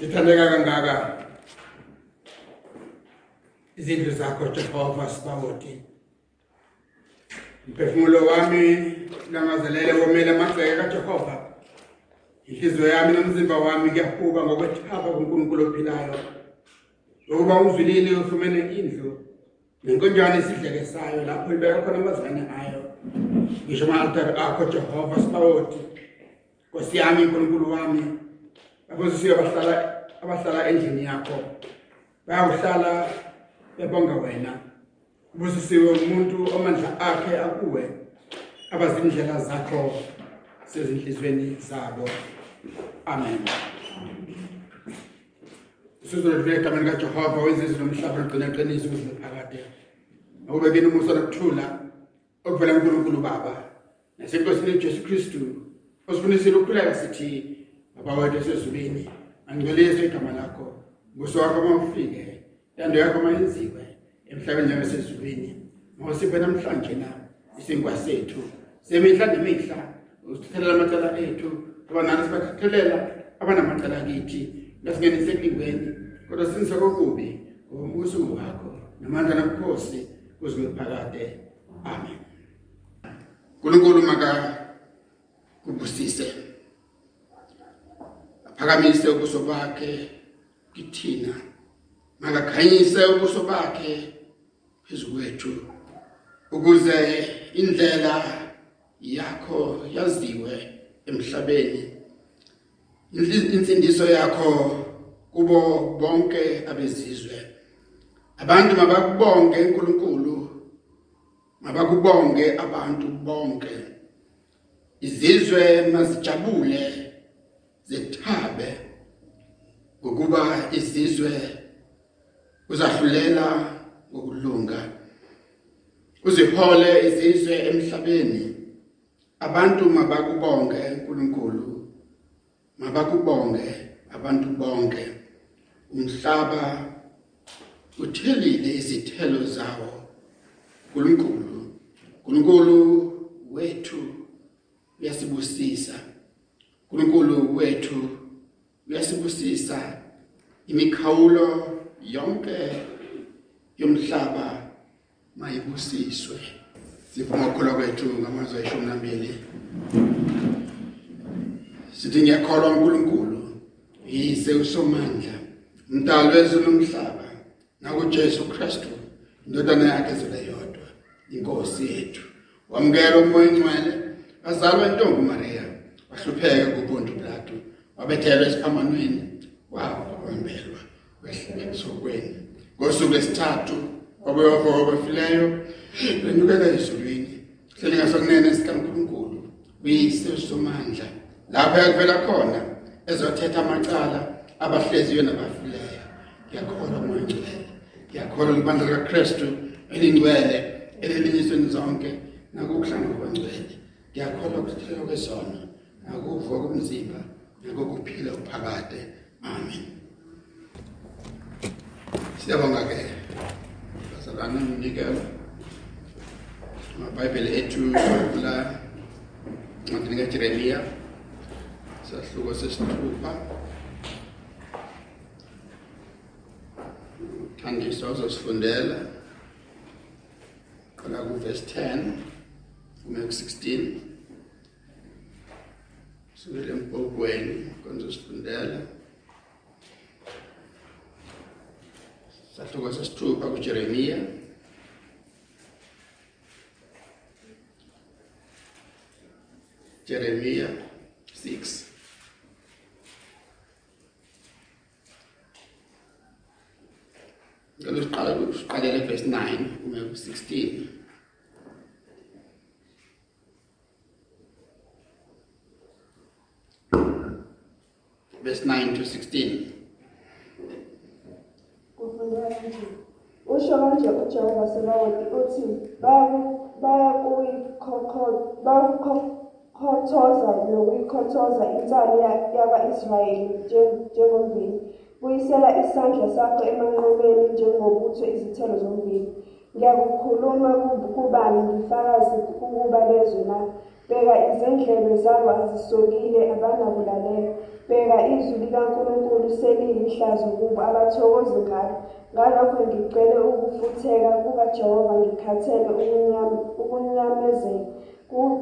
Sithandeka kangaka izindlu zakho Jehova sibawoti. Umphefumulo wami langazelele womela amagceke kaJehova. Inhliziyo yami nomzimba wami kuyahuba ngokwethaba kuNkulunkulu ophilayo. Ukuba uzwilile ufumene indlu nenkonjane isidlekesayo lapho ibeka khona amazane ayo. Ngisho ama-altare akho Jehova sibawoti. Nkosi yami uNkulunkulu wami abosisiwe abahlala abahlala endlini yakho. Bayawuhlala bebonga wena. Ubusisiwe umuntu omandla akhe akuwe abazindlela zakho sezinhlizweni zabo. Amen. Sizolivela egameni kaJehova wezizwe nomhlaba nogcina iqiniso ukuze phakade akube kini umusa nokuthula okuvela kuNkulunkulu Baba nasenkosini uJesu Kristu osifunisile ukuphila sithi baba wethu esezulwini angcwelise igama lakho buso wakho mawufike yando yakho mayenziwe emhlabeni njengasezulwini mawusiphe namhlanje na isinkwa sethu. Semihla nemihla. Usithelela amacala ethu. Abanani sibathethelela abanamacala kithi. Ngasingenise ekulingweni kodwa sinise kokubi ngombuso wakho namandla nobukhosi kuze phakade. Amen. uNkulunkulu maka kubusise aphakamise ubuso bakhe kithina. Makakhanyise ubuso bakhe phezukwethu ukuze indlela yakho yaziwe emhlabeni. Insindiso yakho kubo bonke abezizwe. Abantu mabakubonge uNkulunkulu mabakubonge abantu bonke. Izizwe mazijabule. Zithabe ngokuba izizwe uzahlulela ngokulunga. Uzihole izizwe emhlabeni. Abantu mabakubonge uNkulunkulu mabakubonge abantu bonke. Umhlaba uthelile izithelo zawo. uNkulunkulu uNkulunkulu wethu uyasibusisa. uNkulunkulu wethu uyasibusisa imikhawulo yonke yomhlaba mayibusiswe. Sivuma ukukholwa kwethu ngamazwi ayishumi nambili sithi ngiyakholwa uNkulunkulu yise usomandla umdali wezulu nomhlaba nakuJesu Kristu indodana yakhe ezele yodwa inkosi yethu. Wamukela umoya ingcwele wazalwa intombi Maria. Wahlupheka kubuntu Pilato wabethelwa esiphamanweni wabambelwa wehlele esokweni. Ngosuku lesithathu wabuya wabafileyo lenyukela ezulwini. Hleli ngasokunene sikaNkulunkulu uyise somandla lapha yakuvela khona ezothetha amacala abahleziyo nabafileyo. Ngiyakholwa manje ngiyakholwa libandla likaKristu elingcwele elinisweni zonke nakukuhlanga kwangcwele. Ngiyakholwa ukuthela kwesono nakuvuka komzimba nakokuphila uphakade. Amen. Siyabonga ke bazalwane umnikelo amabhayibheli ethu la ncwadini kajeremiya. Sahluko sesithupha uthandiso uzosifundela qala kuvesi 10 ume ku-16 sivele empogweni konzo sifundela sathuka sesithupha kujeremiya jeremiya 6 ngalo siqala siqalele verse 9 kume ku-16 9 to 16 kufundeka nje usho kanje uJehova Sebawothi uthi bayakuyikhothoza nokuyikhothoza insalo yakwa-Israyeli njengomvili buyisela isandla sakho emanqobeni njengobutho izithelo zomvili ngiyakukhuluma kubani ngifakazi ukuba bezwe na? Bheka izindlebe zabo azisokile abanakulalela bheka izwi likaNkulunkulu seliyihlazo kubo abathokozi ngalo. Ngalokho ngicele ukufutheka kukaJehova ngikhathele ukunyam- ukunyamezela. Ku-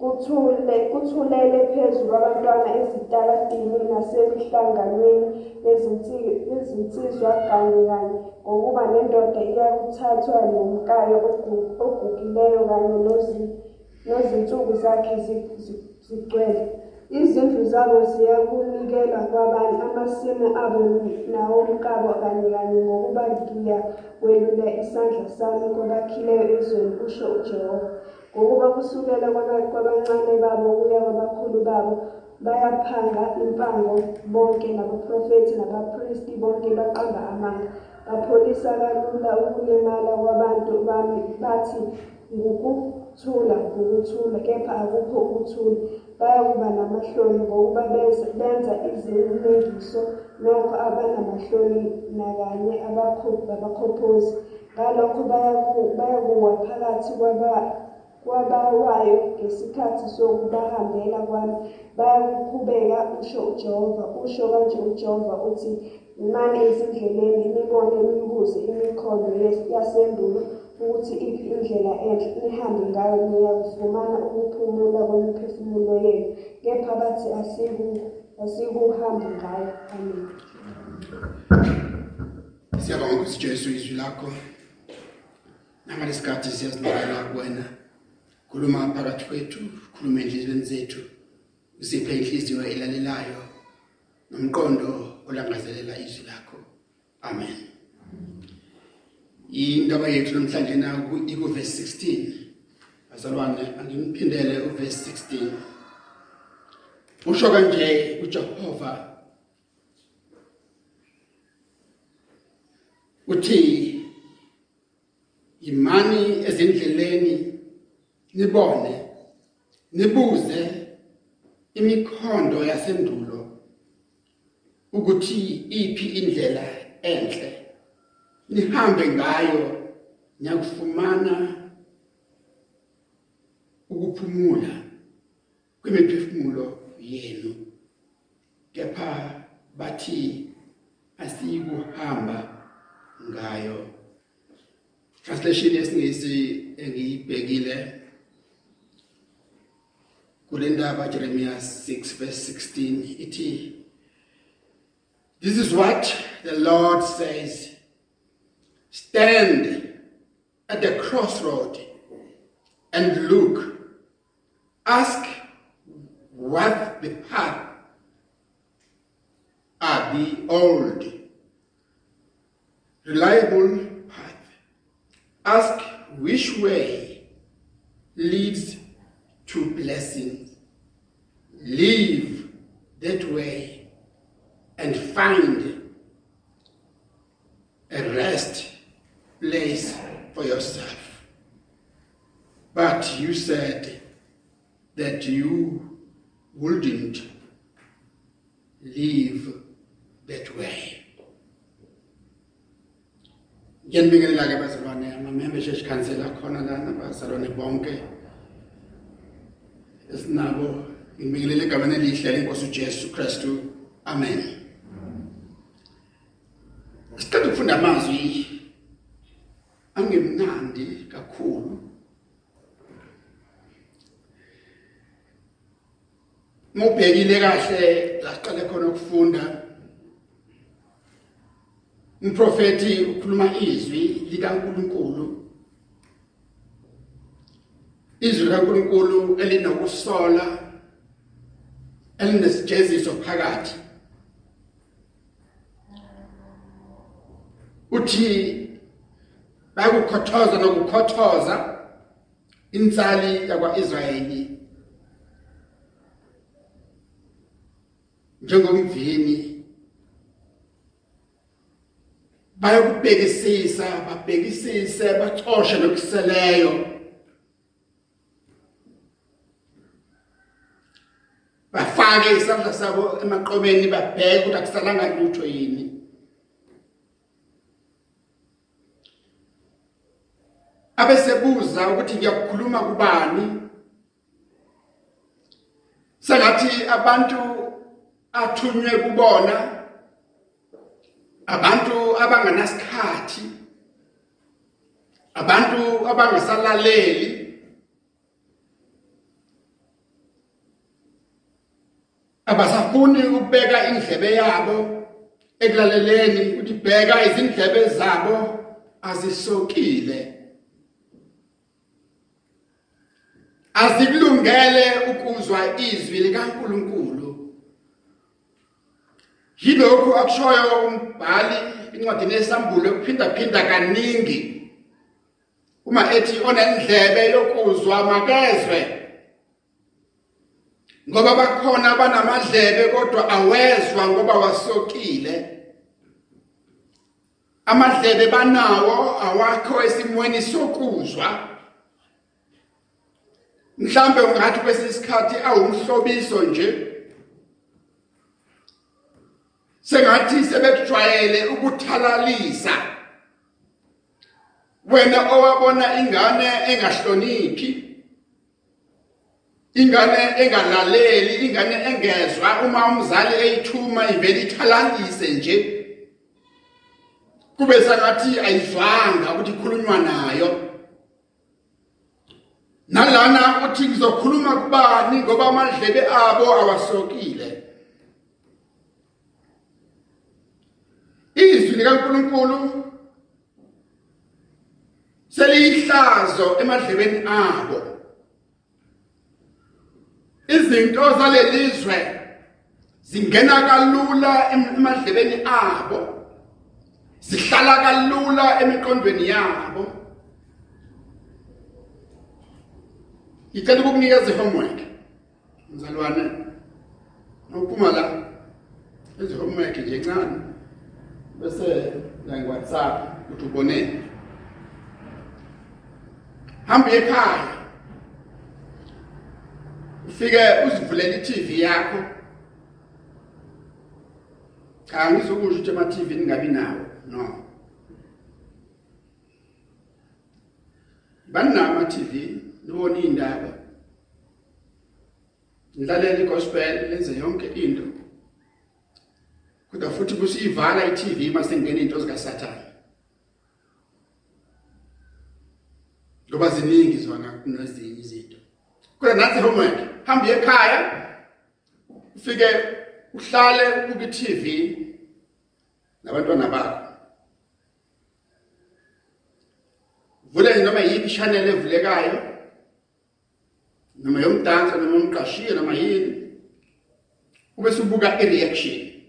kuthule kuthulele phezu kwabantwana ezitaladini nasemihlanganweni yezinsi- yezinsizwa kanye kanye ngokuba nendoda iyakuthathwa nomkayo ogu- ogugileyo kanye nozi- nozinsuku zakhe zi- zi- zigcwele. Izindlu zabo ziyakunikelwa kwabanye amasimu abo nawomkabo kanye kanye ngokuba ngiyakwelula isandla sami kwabakhileyo ezweni kusho uJehova. Ngokuba kusukela kwaba- kwabancane babo kuya kwabakhulu babo bayaphanga impango bonke nabaprofethi nabapristi bonke baqamba amanga. Bapholisa kalula ukulimala kwabantu bami bathi ngukuthula ngukuthula kepha akukho ukuthula. Bayakuba namahloni ngokuba benza benza izinengiso nokho abanamahloni nakanye abakho- abakhophozi. Ngalokho bayaku- bayakuwa phakathi kwaba- kwabawayo ngesikhathi sokubahambela kwami. Bayakuqhubeka usho uJehova usho kanje uJehova uthi imani ezindleleni nibone nibuze imikhondo yes- yasendulo. Ukuthi iphi indlela enhle nihambe ngayo niyakufumana ukuphumula kwemiphefumulo yenu kepha bathi asiku- asikuhambi ngayo amen Siyabonga Nkosi Jesu izwi lakho. Nangalesikhathi siyazinikela kuwena. Khuluma phakathi kwethu, khuluma endlizweni zethu. Usiphe inhliziyo elalelayo nomqondo olangazelela izwi lakho. Amen. Indaba yethu namhlanje na iku verse 16. Bazalwane, angimphindele uverse 16. Usho kanje uJehova uthi imani ezindleleni nibone nibuze imikhondo yasendulo ukuthi iphi indlela enhle nihambe ngayo nyakufumana ukuphumula kwemiphefumulo yenu. Kepha bathi asikuhamba ngayo. Translation yesingisi engiyibhekile kule ndaba Jeremiah 6 verse 16 ithi This is what the Lord says. Stand at the crossroad and look ask what the path are the old reliable path. Ask which way leads to blessings. Leave that way and find a rest place for yourself. But you said that you wouldn't leave that way. Ngiyanibingelela ke bazalwane ama member church council akhona lana bazalwane bonke esinabo ngibingelela egameni elihle lenkosi uJesu Kristu amen Sicela ukufunda amazwi angemnandi kakhulu. Mubhekile kahle la siqale khona ukufunda. Umprofeti ukhuluma izwi likaNkuluNkulu. Izwi likaNkuluNkulu elinokusola elinesijeziso phakathi. Uthi bayakukhothoza nokukhothoza insali yakwaIsrayeli njengomvini. Bayokubhekisisa babhekisise bachoshe nokuseleyo. Bafake isandla sabo emaqomeni babheke ukuthi akusalanga lutho yini. Abesebuza ukuthi ngiyakukhuluma kubani. Sengathi abantu athunywe kubona abantu abanganasikhathi abantu abangasalaleli. Abasafuni ukubeka indlebe yabo ekulaleleni ukuthi bheka izindlebe zabo azisokile. Azikulungele ukuzwa izwi likaNkuluNkulu. Yilokhu akushoyo umbhali incwadi yesambulo kuphinda phinda kaningi. Uma ethi onendlebe yokuzwa makezwe. Ngoba bakhona banamadlebe kodwa awezwa ngoba wasokile. Amadlebe banawo awakho esimweni sokuzwa. Mhlambe ungathi kwesisikhathi awumhlobiso nje. Sengathi sebekujwayele ukuthalalisa. Wena owabona ingane engahloniphi ingane engalaleli ingane engezwa uma umzali eyithuma ivele ithalalise nje kube sengathi ayizwanga ukuthi ikhulunywa nayo. Nalana uthi ngizokhuluma kubani ngoba amadlebe abo awasokile. Izwi likaNkuluNkulu seliyihlazo emadlebeni abo. Izinto zalelizwe zingena kalula emadlebeni abo zihlala kalula emiqondweni yabo. Ngicela ukukunikeza homework mzalwane. Nokuphuma la ezi homework nje encane bese la WhatsApp uthi ubonene hamba ekhaya ufike uzivulele iTV yakho. Cha ngizokusho ukuthi ama TV ningabi nawo no. Banama TV nibona indaba nilalela igospel lenze yonke into. Kodwa futhi kusiyivala iTV mase ngene into zika Satan ngoba ziningi zona kunezinye izinto. Kodwa nathi homework hamba ekhaya ufike uhlale ubuka iTV nabantwana bakho. Vule noma yiphi channel evulekayo. Noma yomdanso noma umqashiye noma yini ube subuka ireaction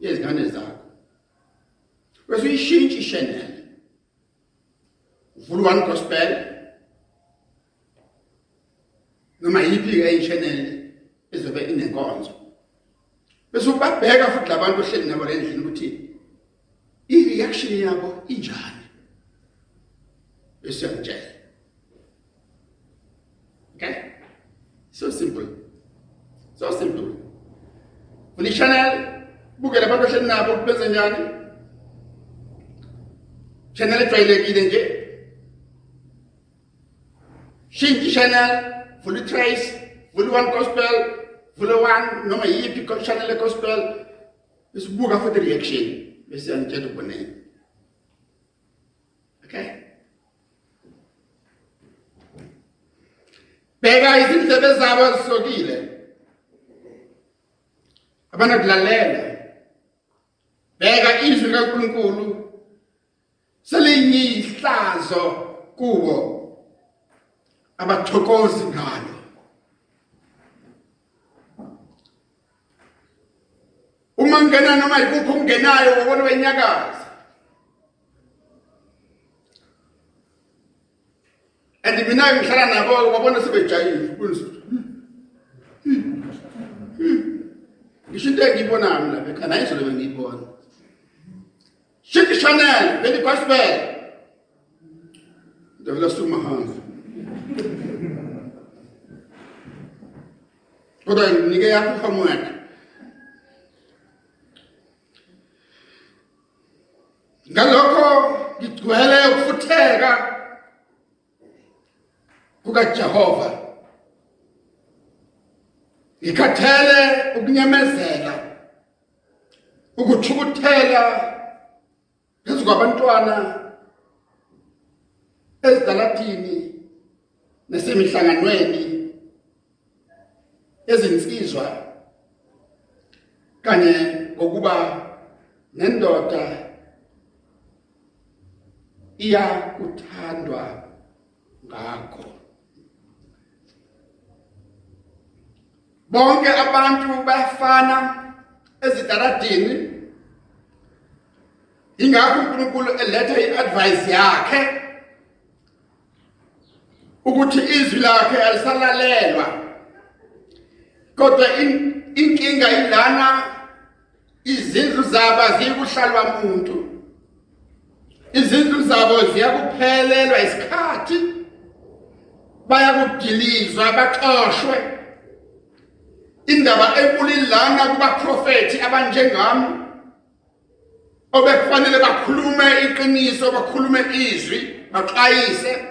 yezingane zakho bese uyishintsha i-channel vula one gospel noma yiphi ke i-channel ezobe inenkonzo bese ubabheka futhi labantu ohleli nabo endlini ukuthi i-reaction yabo injani bese uyangitshela vula i-channel buke labantu ohleli nabo benze njani channel ejwayelekile nje shintsha channel vula i-trace vula one gospel vula one noma yiphi channel e-gospel besibuka futhi reaction. Bese yangitshela ubonene okay? Bheka izindlebe zabo zisokile abanakulalela bheka izwi likaNkuluNkulu seliyihlazo kubo. Abathokozi ngalo. Uma ngena noma ikuphi ungenayo wabona wenyakaza. And mina ngihlala nabo wabona sebejayile ngisho into engiyibona mina lapha ekhaya nayo izolo bengiyibona Shiki Chanel, very gospel. Devela suma hanzi. Kodwa nike yakho homework. Ngalokho ngigcwele ukufutheka kukaJehova. Ngikhathele ukunyamezela ukuthukuthela phezu kwabantwana ezidalatini nasemihlanganweni ezinsizwa kanye ngokuba nendoda iyakuthandwa ngakho. Bonke abantu bayafana ezidaladini ingakho uNkulunkulu eletha iadvice yakhe ukuthi izwi lakhe alisalalelwa. Kodwa inkinga ilana izindlu zabo zikuhlalwa umuntu izindlu zabo ziyakuphelelwa isikhathi. Bayakudilizwa baxoshwe. Indaba ekulilana kubaprofeti abanjengami obekufanele bakhulume iqiniso bakhulume izwi baxwayise.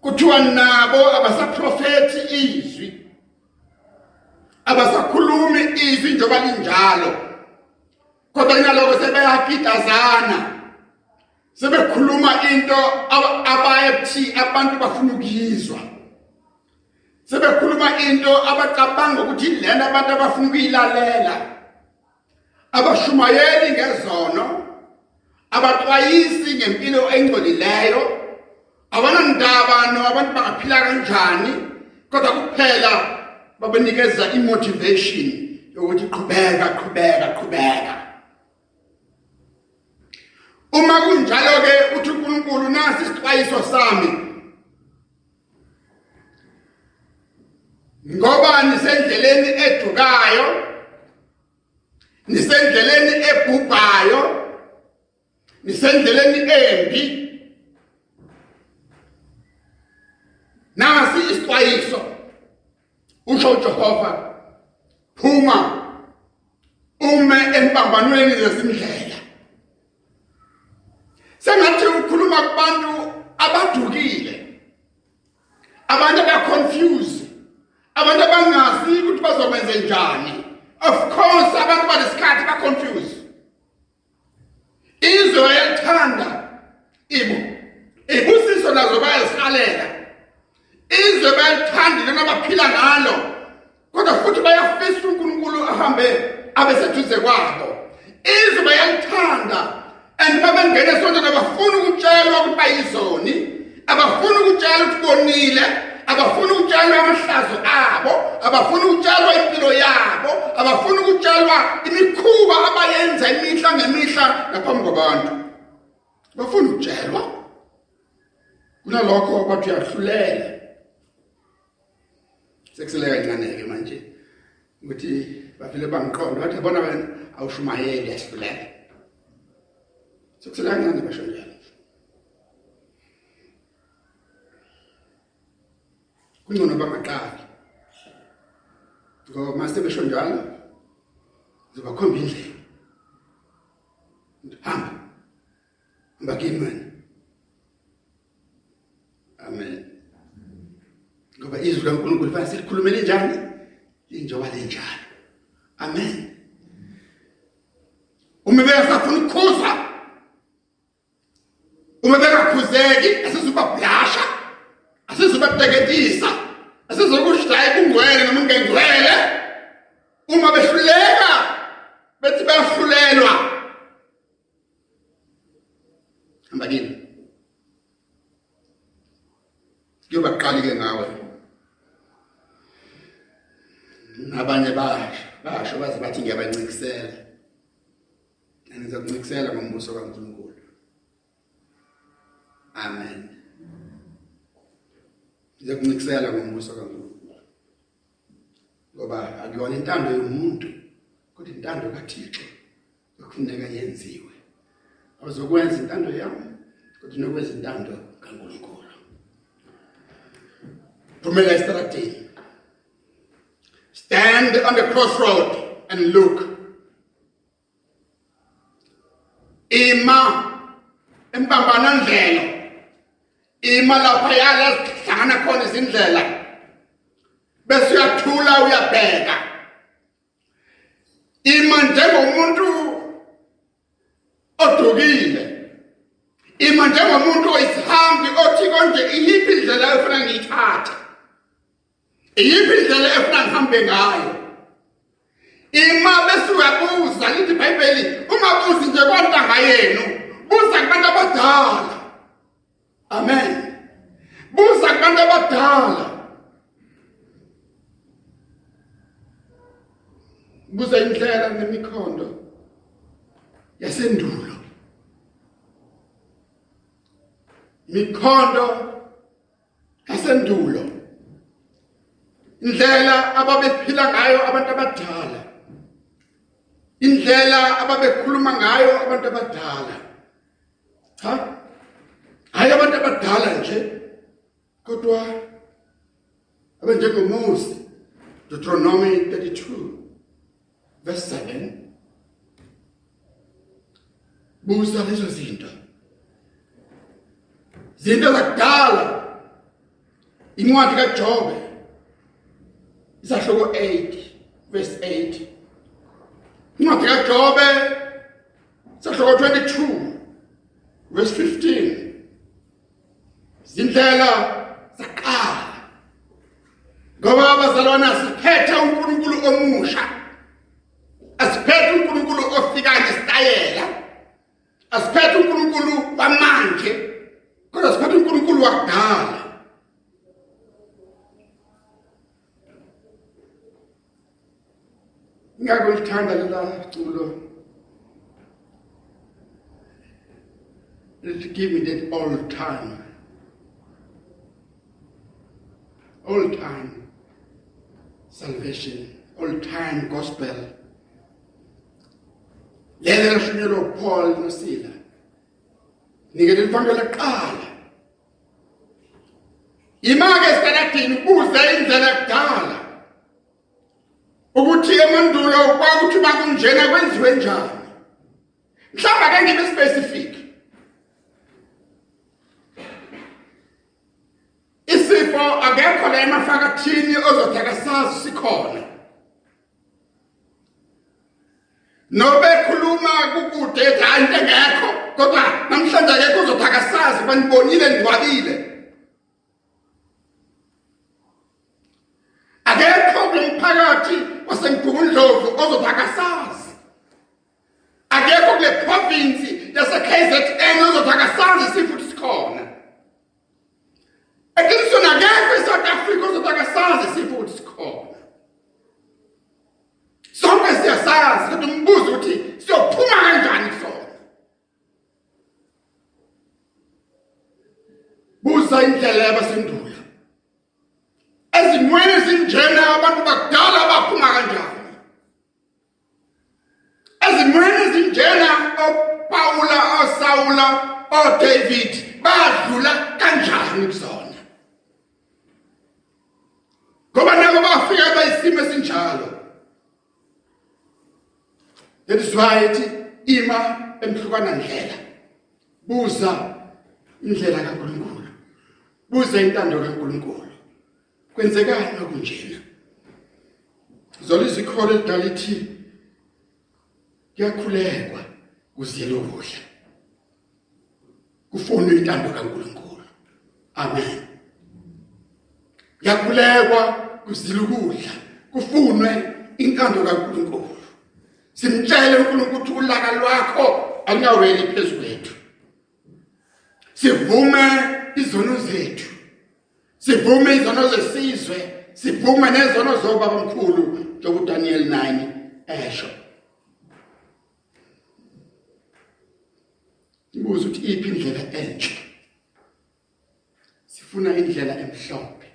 Kuthiwa nabo abasaprofeti izwi abasakhulumi izwi njengoba linjalo. Kodwa kunaloko sebeyagidazana sebekhuluma into abayethi abantu bafuna ukuyizwa. Sebekhuluma into abacabanga ukuthi lena abantu abafuna ukuyilalela. Abashumayeli ngezono abaxwayisi ngempilo engcolileyo abanandaba nabantu bangaphila kanjani kodwa kuphela babenikeza imotivation yokuthi qhubeka qhubeka qhubeka. Uma kunjalo ke uthi uNkulunkulu nasi isixwayiso sami. Ngoba nisendleleni edukayo nisendleleni ebhubhayo nisendleleni embi. Nasi isixwayiso usho Jehova phuma ume empambanweni zesindlela sengathi ukhuluma kubantu abadukile abantu abaconfused abantu abangazi ukuthi bazokwenza njani? Of course abantu balesikhathi ba confused izwe yalithanda ibo. Ibusiso nazo bayazikhalela izwe bayalithanda lona baphila ngalo kodwa futhi bayafisa uNkulunkulu ahambe abeseduze kwabo. Izwe bayalithanda and babengena esontweni abafuna ukutshelwa ukuthi bayizoni abafuna ukutshelwa ukuthi bonile. Abafuna ukutshalwa amahlazo abo abafuna ukutshalwa impilo yabo abafuna ukutshalwa imikhuba abayenza imihla ngemihla ngaphambi kwabantu. Bafuna ukutshelwa? Kunalokho bathi uyahlulela. Sekuseleka kancane-ke manje ukuthi bavele bangiqonda bathi bona wena awushumayeli yasihlulela sekuseleka kancane basho njalo. Kungcono bangaqali ngoba mase besho njalo zibakhomba indlela hamba hamba kini wena. Amen. Ngoba izwi kaNkulunkulu fanele silikhulumele njani? Linjengoba linjalo. Amen. Uma besafuna ukukhuza uma bengakhuzeki asizuba blasha asizubateketisa asizokushaya kungcwele noma ungengcwele uma behluleka bethi bayahlulelwa hamba kini kuyoba qali-ke ngawe abanye basho basho baze bathi ngiyabancikisela ngiza kuncikisela ngombuso kaNkulunkulu. Amen. Ngiza kuncikisela ngombuso kaNkulunkulu ngoba akuyona intando yomuntu kodwa intando kaThixo okufuneka yenziwe. Awuzokwenza intando yami kodwa unokwenza intando kaNkulunkulu. Phumela estradini stand on the crossroad and look. Ima. Empambana ndlela ima lapha yala sihlangana khona izindlela. Bese uyathula uyabheka. Ima njengomuntu odukile. Ima njengomuntu oyisihambi othi konje iyiphi indlela efuna ngiyithathe? Iyiphi indlela efuna ngihambe ngayo? Ima bese uyabuza lithi iBhayibheli ungabuzi nje kwantanga yenu buza kubantu abadala. Amen. Buza kubantu abadala. Buza indlela nemikhondo yasendulo. Mikhondo yasendulo. Indlela ababephila ngayo abantu abadala. Indlela ababekhuluma ngayo abantu abadala. Cha hayi abantu abadala nje. Kodwa abanjengoMose Deuteronomy 32 verse 7 buza lezo zinto. Zinto zakudala incwadi kaJobe isahloko 8 verse 8 incwadi kaJobe isahloko 22 verse 15 zindlela zaqala ngoba abazalwana siphethe uNkulunkulu omusha. Asiphethe uNkulunkulu ofika ngesitayela asiphethe uNkulunkulu wamanje. Kodwa siphethe uNkulunkulu wakudala. Ngakho ngithanda lela culo lithi give me that all the time. All time salvation all time gospel. Lele lishunyelwa uPaul noSila. Nikele livangela qala imake sitaladini ubuze indlela kudala. Ukuthi emandulo kwakuthi bakunjena kwenziwe njani? Mhlawumbe ake ngibe specific. Isifo akekho la emafakathini ozothi akasazi sikhona nobe khuluma kukude ethi hayi into engekho kodwa namhlanje akekho uzothi akasazi banibonile ndwabile akekho kumphakathi wasemgungundlovu ozothi akasazi akekho kule province yase KZN ozothi akasazi sifuthi sikhona Ekinisho nakekho eSouth Africa ozothi akasazi sifuthi sikhona sonke siyasazi kodwa umbuzo ukuthi siyophuma kanjani kusona buza indlela yabasendulo ezimweni ezinjena abantu bakudala baphuma kanjani ezimweni ezinjena oPaula oSaula oDavid badlula kanjani kusona ngoba nabo bafika bayisimo esinjalo that is why ithi ima emhlukana ndlela. Buza indlela kaNkuluNkulu. Buza intando kaNkuluNkulu. Kwenzekani okunjena? Zola izikholo edala ithi kuyakhulekwa kuziyela ukudla. Kufunwa intando kaNkuluNkulu. Amen. Yakhulekwa kuzila ukudla. Kufunwe intando kaNkuluNkulu. Simtshele uNkulunkulu ukuthi ulaka lwakho alingaweli phezulu sivume izono zethu. Sivume izono zesizwe. Sivume nezono zobaba omkhulu njengoba Daniel 9 esho. Ibuza ukuthi iphi indlela entsha? Sifuna indlela emhlophe.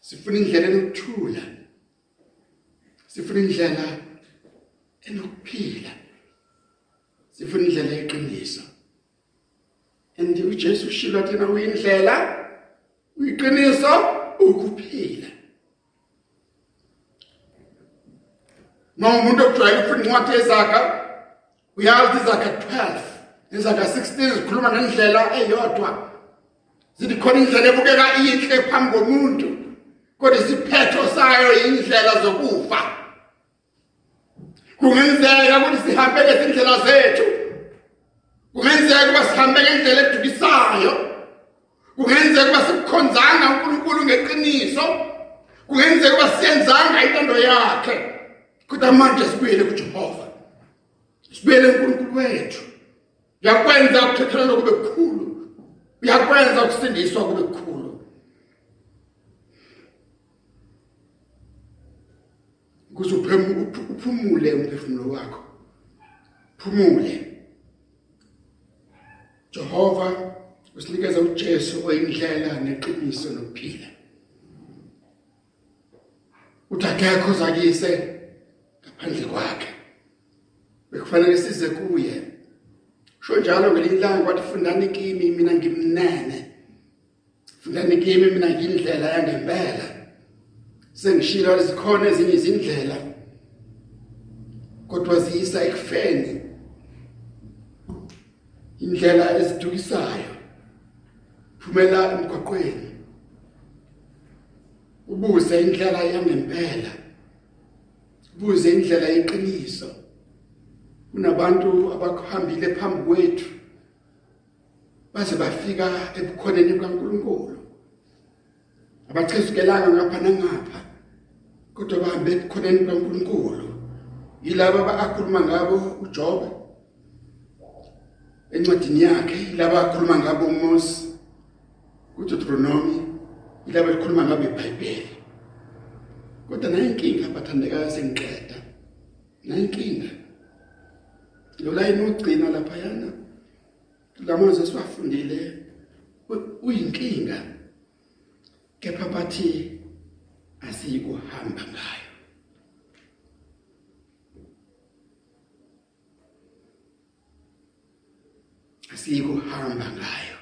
Sifuna indlela enokuthula. Sifuna indlela enokuphila. Sifuna indlela eqiniso and uJesu ushilo thina uyindlela uyiqiniso ukuphila. Noma umuntu okujwayele ukufunda incwadi yezaga uyazi izaga 12 izaga 16 zikhuluma ngendlela eyodwa. Zithi khona indlela ebukeka inhle phambi komuntu kodwa isiphetho sayo indlela zokufa. Kungenzeka ukuthi sihambe ngezindlela zethu. Kungenzeka ukuba sihambe ngendlela edukisayo. Kungenzeka ukuba sikukhonzanga uNkulunkulu ngeqiniso. Kungenzeka ukuba siyenzanga intando yakhe. Kodwa manje sibuyele kuJehova. Sibuyele kuNkulunkulu wethu. Yakwenza ukuthethelwa kube kukhulu uyakwenza ukusindiswa kube kukhulu kuze uphumule umphefumulo wakho. Phumule. Jehova usinikeza uJesu oyindlela neqiniso nokuphila. Uthakekho zakise ngaphandle kwakhe. Bekufanele size kuye. Sho njalo ngelilanga wathi fundani kimi mina ngimnene. Fundani kimi mina ngindlela yangempela. Sengishilo zikhona ezinye izindlela kodwa ziyisa ekufeni. Indlela ezidukisayo phumela emgwaqweni. Ubuze indlela yangempela ubuze indlela yeqiniso. Kunabantu abakuhambile phambi kwethu baze bafika ebukhoneni bukaNkulunkulu. Abachezukelanga ngapha nangapha. Kodwa bahambe ebukhoneni bukaNkulunkulu yilabo abakhuluma ngabo uJob encwadini yakhe yilabo akhuluma ngabo uMose kuDeuteronomy yilabo ekhuluma ngabo eBhayibheli kodwa nayinkinga bathandekayo sengiqeda nayinkinga. Lo line ugcina lapha yana lamazwe siwafundile uyinkinga. Kepha bathi asikuhamba ngayo. Asikuhamba ngayo.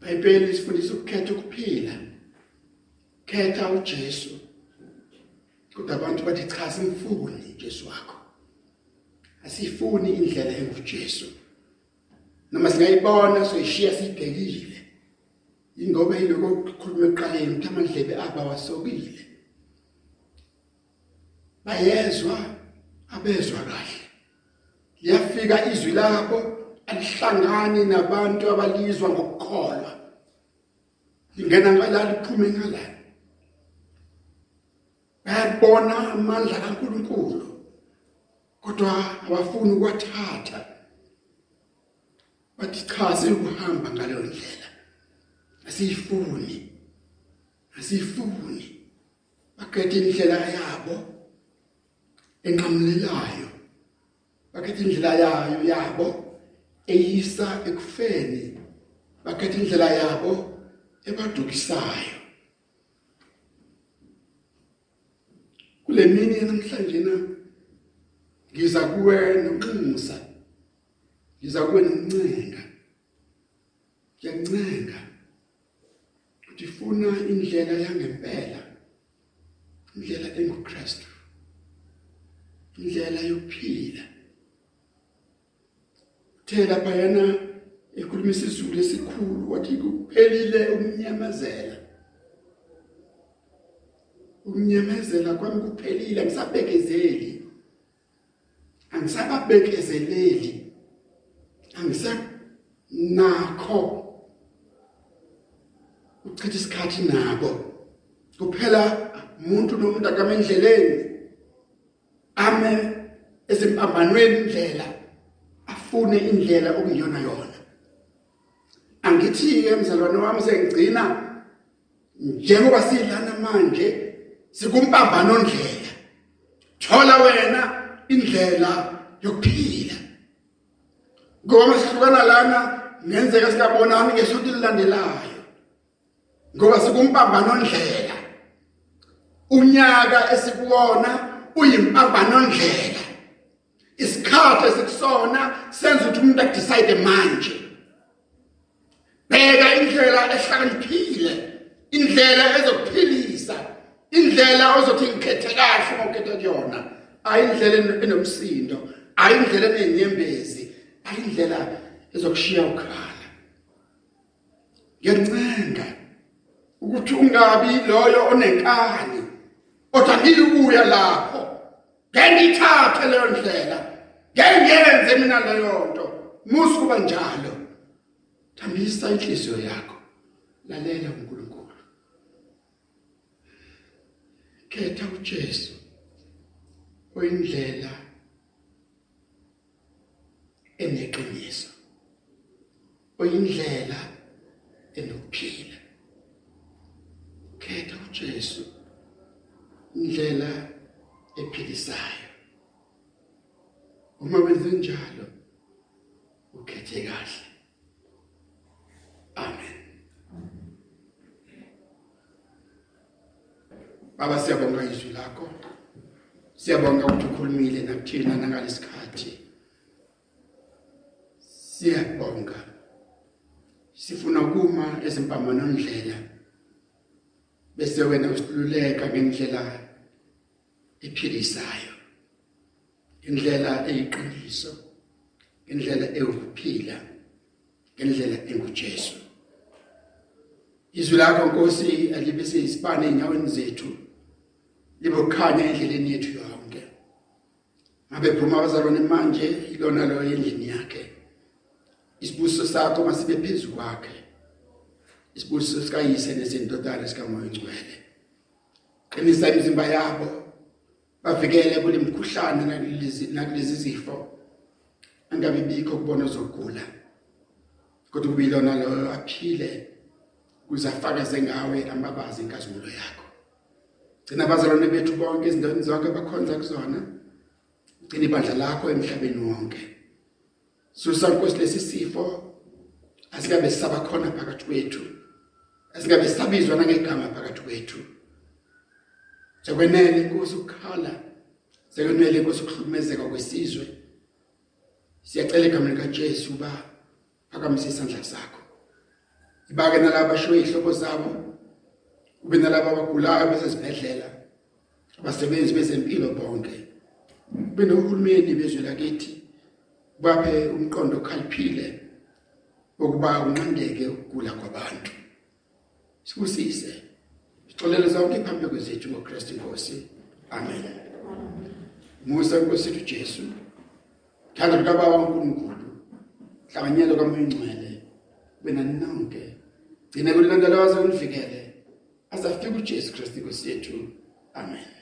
Bhayibheli sifundisa ukukhetha ukuphila. Khetha uJesu. Kodwa abantu bathi cha simfuni uJesu wakho. Asifuni indlela enguJesu. Noma singayibona soyishiya sibhekile ingoba yiloko ukukhuluma eqaleni ukuthi amandlebe aba wasokile. Bayezwa abezwa kahle. Liyafika izwi labo alihlangani nabantu abalizwa ngokukholwa. Lingena ngalali liphume ngalali bayabona amandla kaNkuluNkulu kodwa abafuni ukwathatha bathi cha sikuhamba ngaleyo ndlela. Asiyifuni. Asiyifuni. Bakhethe indlela yabo enqamlelayo bakhethe indlela yayo yabo eyisa ekufeni. Bakhethe indlela yabo ebadukisayo. Kule mini namhlanje na ngiza kuwe noqinisa ngiza kuwe nomncenga ngiyancenga ukuthi funa indlela yangempela indlela enguKristu indlela yokuphila. Thela phayana ekhulumisa isizulu esikhulu wathi kuphelile umnyamazela umnyamazela kwami kuphelile ngisabekezeli angisababekezeleli. Angisanakho. Uchitha isikhathi nabo kuphela umuntu nomuntu akamendleleni ame esimpambanweni indlela afune indlela okuyona yona. Angithi ke mzalwane wami sengigcina njengoba silana manje sikumpambano ndlela. Thola wena indlela yokuphila. Ngoba masihlukana lana ngenzeka sikabonani ngesonto elilandelayo. Ngoba sikumpambano ndlela unyaka esikuwona uyimpambano ndlela isikhathi esikusona senza ukuthi umuntu adecide manje. Bheka indlela ehlakaniphile indlela ezokuphilisa indlela ozothi ngikhethe kahle ngokhetha kuyona. Ayindlela enomsindo ayindlela enenyembezi ayindlela ezokushiya ukhala. Ngiyancenga ukuthi ungabi loyo onenkani kodwa ngikuya lapho. Ngengithathe leyo ndlela ngengenze mina leyo nto. Musu kuba njalo. Thambisa inhliziyo yakho. Lalela uNkulunkulu. Khetha uJesu oyindlela eneqiniso oyindlela enokuphila. Khetha uJesu indlela ephilisayo. Uma wenze njalo ukhethe kahle. Amen. Baba siyabonga izwi lakho. Siyabonga ukuthi ukhulumile nakuthina nangalesikhathi. Siyabonga. Sifuna ukuma ezimpambano ndlela bese wena usiluleka ngendlela ephilisayo. Indlela eyiqiniso indlela ewukuphila indlela enguJesu. Izwi lakho Nkosi alibe siyisipane enyaweni zethu libe kukhanya endleleni yethu yonke. Ngabe phuma abazalwane manje ilona lo endlini yakhe. Isibuso sakho masibe phezulu kwakhe. Isibuso sikayise nesindodana sikamoya ngcwele qinisa imizimba yabo bavikele kule mkhuhlane nakulezi nakulezi zifo. Angabe bikho kubona zokugula kodwa kubilona lo aphile kuzafakaze ngawe amabazi inkazimulo yakho. Gcina abazalwane bethu bonke izindaweni zonke bakhonza kuzona. Gcina ibandla lakho emhlabeni wonke. Susa nkosi lesi sifo asikabe sisaba khona phakathi kwethu. Asikabe sabizwa nangegama phakathi kwethu. Sekwenele inkosi ukukhala sekwenele inkosi ukuhlukumezeka kwesizwe. Siyacela egameni kaJesu ba phakamise isandla sakho. Ibake nalabo bashiwe ihlobo zabo kube nalabo abagulayo besezibhedlela abasebenzi bezempilo bonke. Kube nohulumeni bezwe lakithi baphe umqondo okhaliphile ukuba unqandeke ukugula kwabantu. Sibusise sixolele zonke phambi kwezethu ngoKristu Inkosi. Amen. Musa Nkosi yethu Jesu thanda likababa uNkulunkulu hlanganyelo kamoya ingcwele wena nonke gcina kulandela waze unifikele azafika uJesu Kristu Inkosi yethu. Amen.